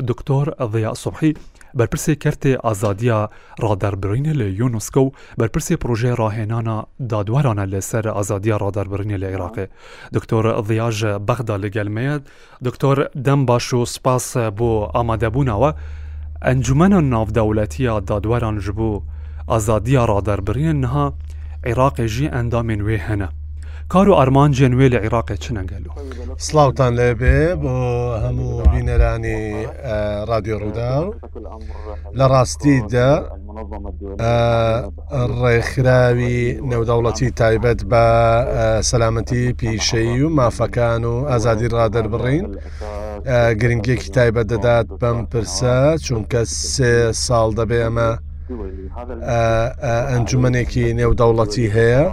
دکتۆر ضیاء سوبحی، بەرپرسێ کەرتێ ئازادییە ڕادەربڕینێ لە یۆنسکۆ و بەرپرسێ پڕۆژەێ ڕاهێنانە دادوەرانە لە سەر ئازادییە ڕادەربڕینێ لە عیراقێ. دکتۆر ضیاء ژە بەغدا لە گەل مەیە. دکتۆر دەم باش و سپاس بۆ ئامادەبووناوە. ئەنجومەنە ناودەوڵەتییە دادوەران ژبۆ ئازادییە ڕادەربڕینێ نها عیراقێ ژی ئەندامێن وێ هەنە. کارۆ ئارمان جێن وێ لە عیڕاقێ چنە گەلۆ. سڵاوتان لێ بێ بۆ هەموو بینەرانی رادیۆ ڕوودا و لە ڕاستیدا ڕێکخراوی نێودەوڵەتی تایبەت بە سەلامەتی پیشەیی و مافەکان و ئازادی ڕادەربڕین گرنگێکی تایبەت دەدات بەم پرسە چونکە سێ ساڵ دەبێ ئەمە ئەنجومەنێکی نێودەوڵەتی هەیە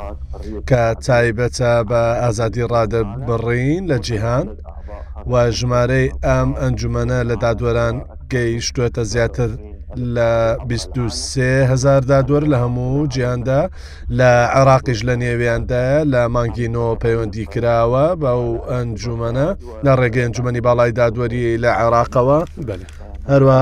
کە تایبەتە بە ئازادی ڕادە بڕین لە جیهان و ژمارەی ئەم ئەنجومەنە لە دادوەران گەیشتوێتە زیاتر لە 23هزار دادوەر لە هەموو جیاندا لە عێراقیش لە نێویاندا لە مانگی نۆ پەیوەندی کراوە بە و ئەنجومەنە لە ڕێگەی ئەنجومی باڵای دادوەری لە عێراقەوە هەروە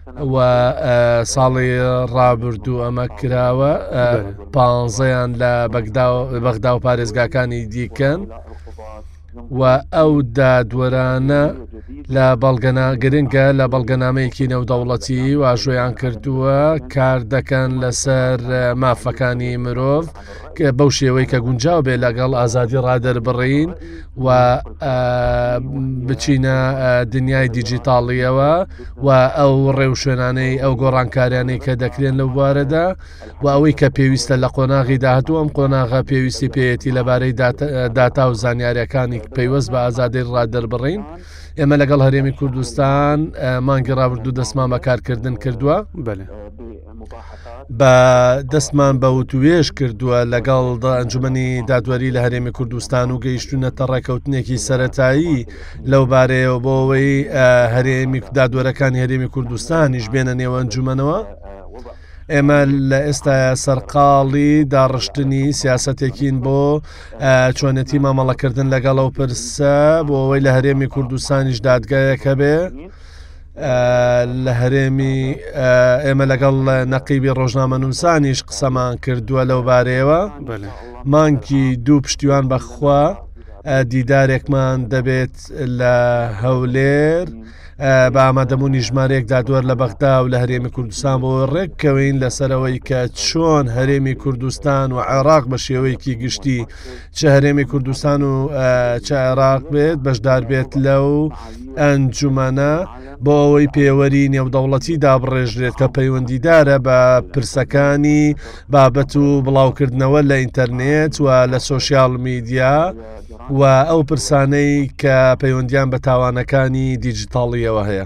و ساڵی ڕابردوو ئەمە کراوە پانزەیان لە بەغدا و پارێزگاکانی دیکەن و ئەو دادوەرانە لە بەڵگەنا گرنگە لە بەڵگەنامەیەکی نێودەوڵەتی واژۆیان کردووە کار دەکەن لەسەر مافەکانی مرۆڤ کە بەو شێوەی کە گونجاو بێ لەگەڵ ئازادی ڕادەربڕین و بچینە دنیای دیجیتاڵیەوە و ئەو ڕێوشوێنانەی ئەو گۆڕانکاریانەی کە دەکرێن لەو بوارەدا و ئەوەی کە پێویستە لە قۆناغی داهتوو ئەم قۆناغا پێویستی پێەتی لەبارەی داتا و زانیارەکانی پەیوەست بە ئازادی ڕادەربڕین ئێمە لەگەڵ هەرێمی کوردستان مانگی ڕابردوو دەستمان بەکارکردن کردووە بەێ. بە دەستمان بە وتوێش کردووە لەگەڵ دە ئەنجومی دادوەری لە هەرێمی کوردستان و گەیشتونەتە ڕێککەوتنێکی سەتایی لەو بارەیەوە بۆەوەی هەرێمی دادوەرەکانی هەرێمی کوردستانیش بێنە نێوەنجومەنەوە ئێمە لە ئێستا سەرقاڵی داڕشتنی سیاستێکین بۆ چۆنێتی مامەڵەکردن لەگەڵ ئەو پرسە بۆ ئەوەی لە هەرێمی کوردستانیش دادگایەکە بێ. لە هەرێمی ئێمە لەگەڵ نەقیبی ڕۆژنامەنووسانیش قسەمان کردووە لەو بارەیەوە مانکی دوو پشتیوان بەخوا دیدارێکمان دەبێت لە هەولێر بە ئامادەبوونی ژمارەیەک دادوەر لە بەغدا و لە هەرێمی کوردستان بۆ ڕێککەوین لەسەرەوەی کە چۆن هەرێمی کوردستان و عێراق بە شێوەیەکی گشتی چ هەرێمی کوردستان و چ عێراق بێت بەشدار بێت لەو ئەنجومانە بۆ ئەوەی پێوەری نێودەوڵەتی دابڕێژرێت کە پەیوەندیدارە بە پرسەکانی بابەت و بڵاوکردنەوە لە ئینتەرنێت و لە سوۆسیال میدیا و ئەو پرسانەی کە پەیوەندیان بە تاوانەکانی دیجیتاڵیەوە هەیە.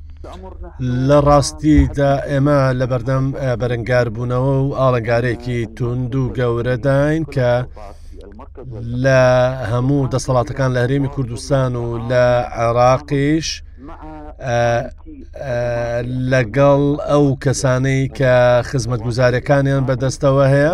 لە ڕاستیدا ئێمە لە بەردەم بەرەنگاربوونەوە و ئاڵنگارێکی توند و گەورەداین کە لە هەموو دەسەڵاتەکان لە هەرێمی کوردستان و لە عێراقیش لەگەڵ ئەو کەسانەی کە خزمەت گوزارەکانیان بەدەستەوە هەیە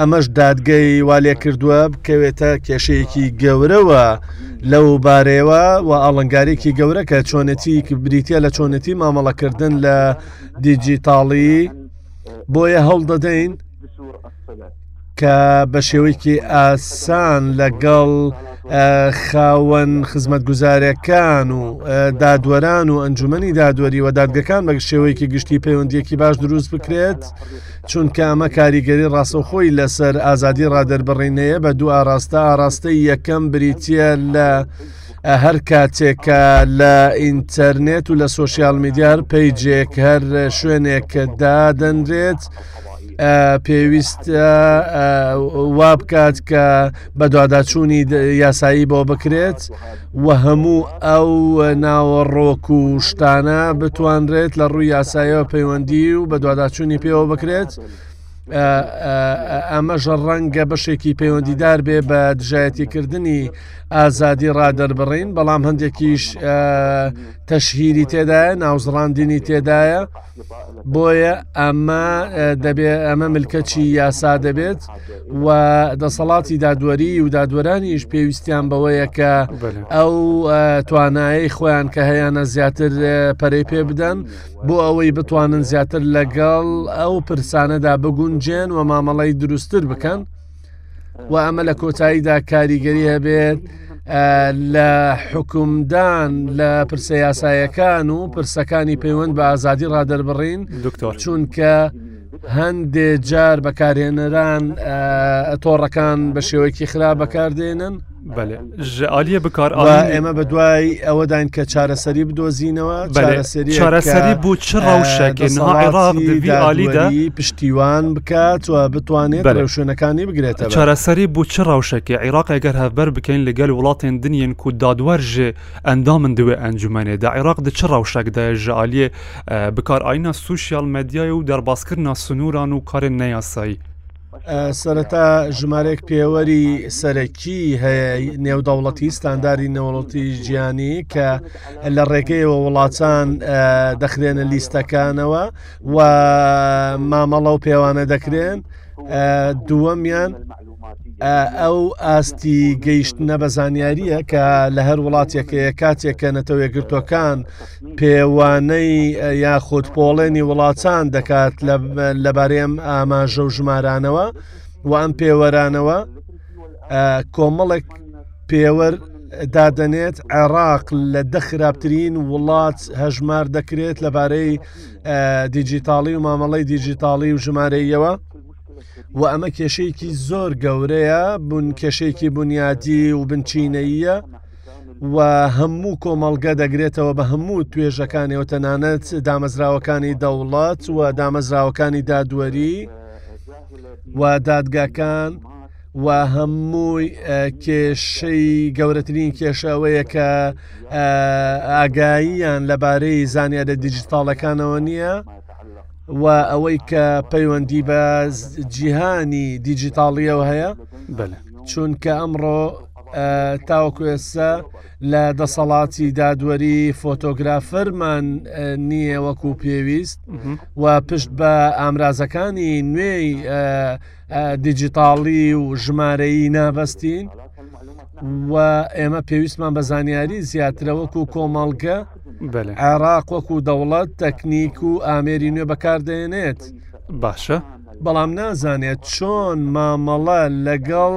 ئەمەش دادگەی والێکردووە بکەوێتە کێشەیەکی گەورەوە لەو بارەیەوە و ئاڵنگارێکی گەورە کە چۆنێتی بریتە لە چۆنێتی مامەڵەکردن لە دیجیتاڵی بۆیە هەوڵ دەدەین کە بە شێوەیەکی ئاسان لەگەڵ خاوەن خزمەت گوزارەکان و دادوەران و ئەنجومی دادوەری و دادگەکان بە شێوەیەکی گشتی پەیوەندیەکی باش دروست بکرێت چونکە ئەمە کاریگەری ڕاستەوخۆی لەسەر ئازادی ڕادەربڕینەیە بە دوو ئاراستە ئاراستەی یەکەم بریتە لە هەر کاتێکە لە ئینتەرنێت و لە سوۆسیال میدیار پیجێک هەر شوێنێک دادەنرێت. پێویستە وا بکات کە بەدواداچوونی یاسایی بۆ بکرێت و هەموو ئەو ناوەڕۆک و شتانە بتوانرێت لە ڕووی یاسایەوە پەیوەندی و بەدواداچوونی پێوە بکرێت. ئەمەژە ڕەنگە بەشێکی پەیوەندیدار بێ بە دژایەتیکردنی ئازادی ڕادەربڕین بەڵام هەندێکیش تەشهیری تێدایە ناوزڕاندنی تێدایە بۆیە ئەمە دەبێ ئەمە ملکەچی یاسا دەبێت و دەسەڵاتی دادوەری و دادوەرانیش پێویستیان بەوەیە کە ئەو توانایی خۆیان کە هەیەە زیاتر پەرەی پێ بدەن بۆ ئەوەی بتوانن زیاتر لەگەڵ ئەو پرسانەدا بگونجێن و مامەڵی دروستتر بکەن. و ئەمە لە کۆتاییدا کاریگەری هەبێت لە حکومدان لە پرسە یاسایەکان و پرسەکانی پەیوەند بە ئازادی ڕادەربڕین دکتۆر چونکە هەندێ جار بەکارهێنەران تۆڕەکان بە شێوەیەکی خراپ بەکاردێنن عالیە بکار ئێمە بە دوای ئەوەداین کە چارەسەری بدۆزینەوە چارەسەری بۆ چ ڕەوشەکەێناعێراقیدا پشتیوان بکات و بتوانێت بەرە شوێنەکانی بگرێتە چارەسەری بۆ چ ڕەوشەکە عێراق ئەگەر هەفبەر بکەین لەگەل وڵاتێن دنیێن کو دادوەر ژێ ئەندامن دوێ ئەنجومەنێدا عێراق دە چ ڕەوشەکدا ژعالیە بکار ئاینا سوسیال مەدیای و دەرباسکردنا سنووران و کارێن نەیاسایی سەرەتا ژمارێک پێوەری سەرەکی هەیە نێودەوڵەتی ستانداری نەوڵەتی گیانی کە لە ڕێگەیەوە وڵاتان دەخرێنە لیستەکانەوە و مامەڵە و پێوانە دەکرێن دووەمیان ئەو ئاستی گەیشتنە بە زانیاریە کە لە هەر وڵاتێکەیە کاتێک کە نەتەوە یەکگرتوەکان پێوانەی یاخود پۆڵێنی وڵاتان دەکات لەبارەی ئەم ئاماژە و ژمارانەوە و ئەم پێوەرانەوە کۆمەڵێک پێوەر دادەنێت عێراق لە دە خراپترین وڵات هەژمار دەکرێت لەبارەی دیجیتاڵی و مامەڵی دیجیتاڵی و ژمارەیەوە و ئەمە کێشەیەکی زۆر گەورەیە بوون کێشەیەکی بنیادی و بنچینەیە و هەموو کۆمەڵگە دەگرێتەوە بە هەموو توێژەکانەوە تەنانەت دامەزراوەکانی دەوڵات و دامەزراوەکانی دادوەری و دادگاکان و هەمووی کێشەی گەورەترین کێشەوەیە کە ئاگاییان لەبارەی زانیارە دیجیتاڵەکانەوە نییە و ئەوەی کە پەیوەندی بە جیهانی دیجیتاڵیەوە هەیە چونکە ئەمڕۆ تاوەکو ئێستا لە دەسەڵاتی دادوەری فۆتۆگرافەرمان نییە وەکو پێویست و پشت بە ئامرازەکانی نوێی دیجیتاڵی و ژمارەیی نابەستین و ئێمە پێویستمان بە زانیاری زیاترە وەکو کۆمەڵگە عێراق وەکو دەوڵەت تەکنیک و ئامێری نوێ بەکاردێنێت باشە بەڵام نازانێت چۆن مامەڵە لەگەڵ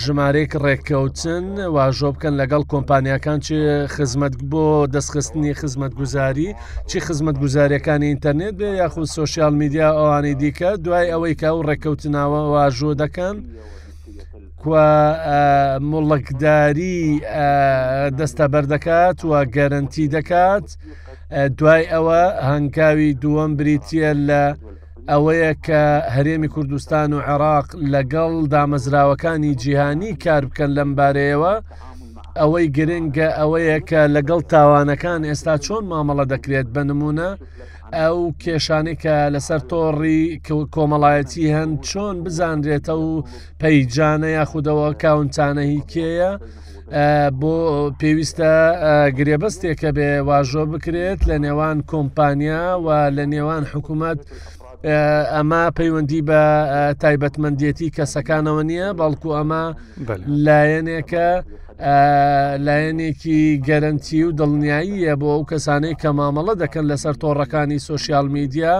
ژمارێک ڕێککەوتن واژۆ بکەن لەگەڵ کۆمپانیەکان چ خزمەت بۆ دەستخستنی خزمەت گوزاری چی خزمەت گوزارەکانی ئینتەرنێت بێ یاخود سوسیال میدیا ئەوانی دیکە دوای ئەوەی کا و ڕێککەوتناوە واژۆ دەکەن. مڵکداری دەستە بەردەکات و گەرنتی دەکات دوای ئەوە هەنگاوی دووەم بریتە لە ئەوەیە کە هەرێمی کوردستان و عێراق لەگەڵ دامەزراوەکانی جیهانی کار بکەن لەم بارەیەوە ئەوەی گرنگە ئەوەیە کە لەگەڵ تاوانەکان ئێستا چۆن مامەڵە دەکرێت بە نمونە ئەو کێشانی کە لەسەر تۆڕی کۆمەڵایەتی هەند چۆن بزانرێتە و پەیجانە یاخودەوە کاونتانەهی کێیە بۆ پێویستە گرێبەستێک کە بێ واژۆ بکرێت لە نێوان کۆمپانیا و لە نێوان حکوومەت ئەمە پەیوەندی بە تایبەتمەندێتی کەسەکانەوە نییە بەڵکو ئەمە لایەنێکە لایەنێکی گەرنتی و دڵنیاییە بۆ ئەو کەسانەی کە مامەڵە دەکەن لەسەر تۆڕەکانی سوسیال میدیا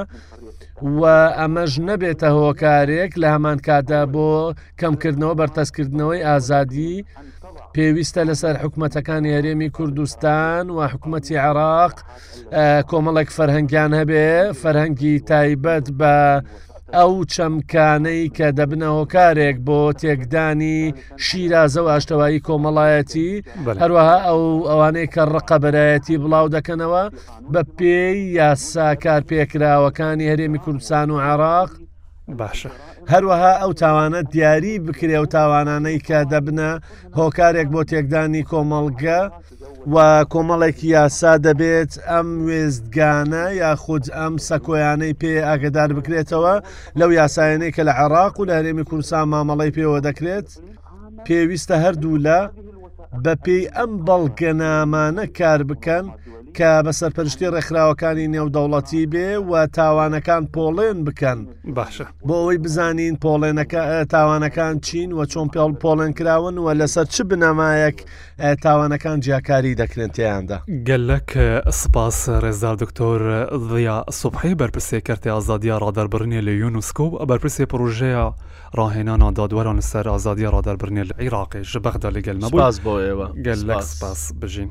و ئەمەش نەبێتە هۆکارێک لە هەمان کاتدا بۆ کەمکردنەوە بەرتەسکردنەوەی ئازادی پێویستە لەسەر حکوومەتەکانی هەرێمی کوردستان و حکوومەتتی عێراق کۆمەڵێک فەرهەنگیان هەبێ فەرهەنگی تایبەت بە ئەو چەمکانەی کە دەبنە هۆکارێک بۆ تێکدانی شیرازە و ئاشتەوایی کۆمەڵایەتی هەروەها ئەو ئەوانەی کە ڕقەبەرایەتی بڵاو دەکەنەوە بە پێی یاسا کارپێکراوەکانی هەرێمی کوردستان و عێراق باشە. هەروەها ئەو تاوانە دیاری بکرێ و تاوانانەی کە دەبنە هۆکارێک بۆ تێکدانی کۆمەڵگە و کۆمەڵێک یاسا دەبێت ئەم وێستگانە یاخود ئەم سەکۆیانەی پێ ئاگدار بکرێتەوە لەو یاسایانەی کە لە عێراق و لە هەرێمی کورسان مامەڵی پێوە دەکرێت پێویستە هەردوولا بەپێی ئەم بەڵگەنامانە کار بکەن کە بە سەرپەرشتی ڕێکخراوەکانی نێودەوڵەتی بێ و تاوانەکان پۆڵێن بکەن باشە بۆ ئەوەی بزانین پۆڵێنەکە تاوانەکان چین و چۆن پێڵ پۆڵێن کراون و لەسەر چ بنەمایەک تاوانەکان جیاکاری دەکرێن تیاندا گەلەک سپاس ڕێزدا دکتۆر ضیا سوبحی بەرپرسێ کەرتی ئازادیا ڕادەربڕنیە لە یونسکۆ بەرپرسێ پرۆژەیە ڕاهێنانا دادوەران لە سەر ئازادیە ڕادەربرنێ لە عیراقێ ژە بەغدا لە گەلمە بوی. سپاس بۆ ئێوە. گەلەک سپاس. سپاس. بژین.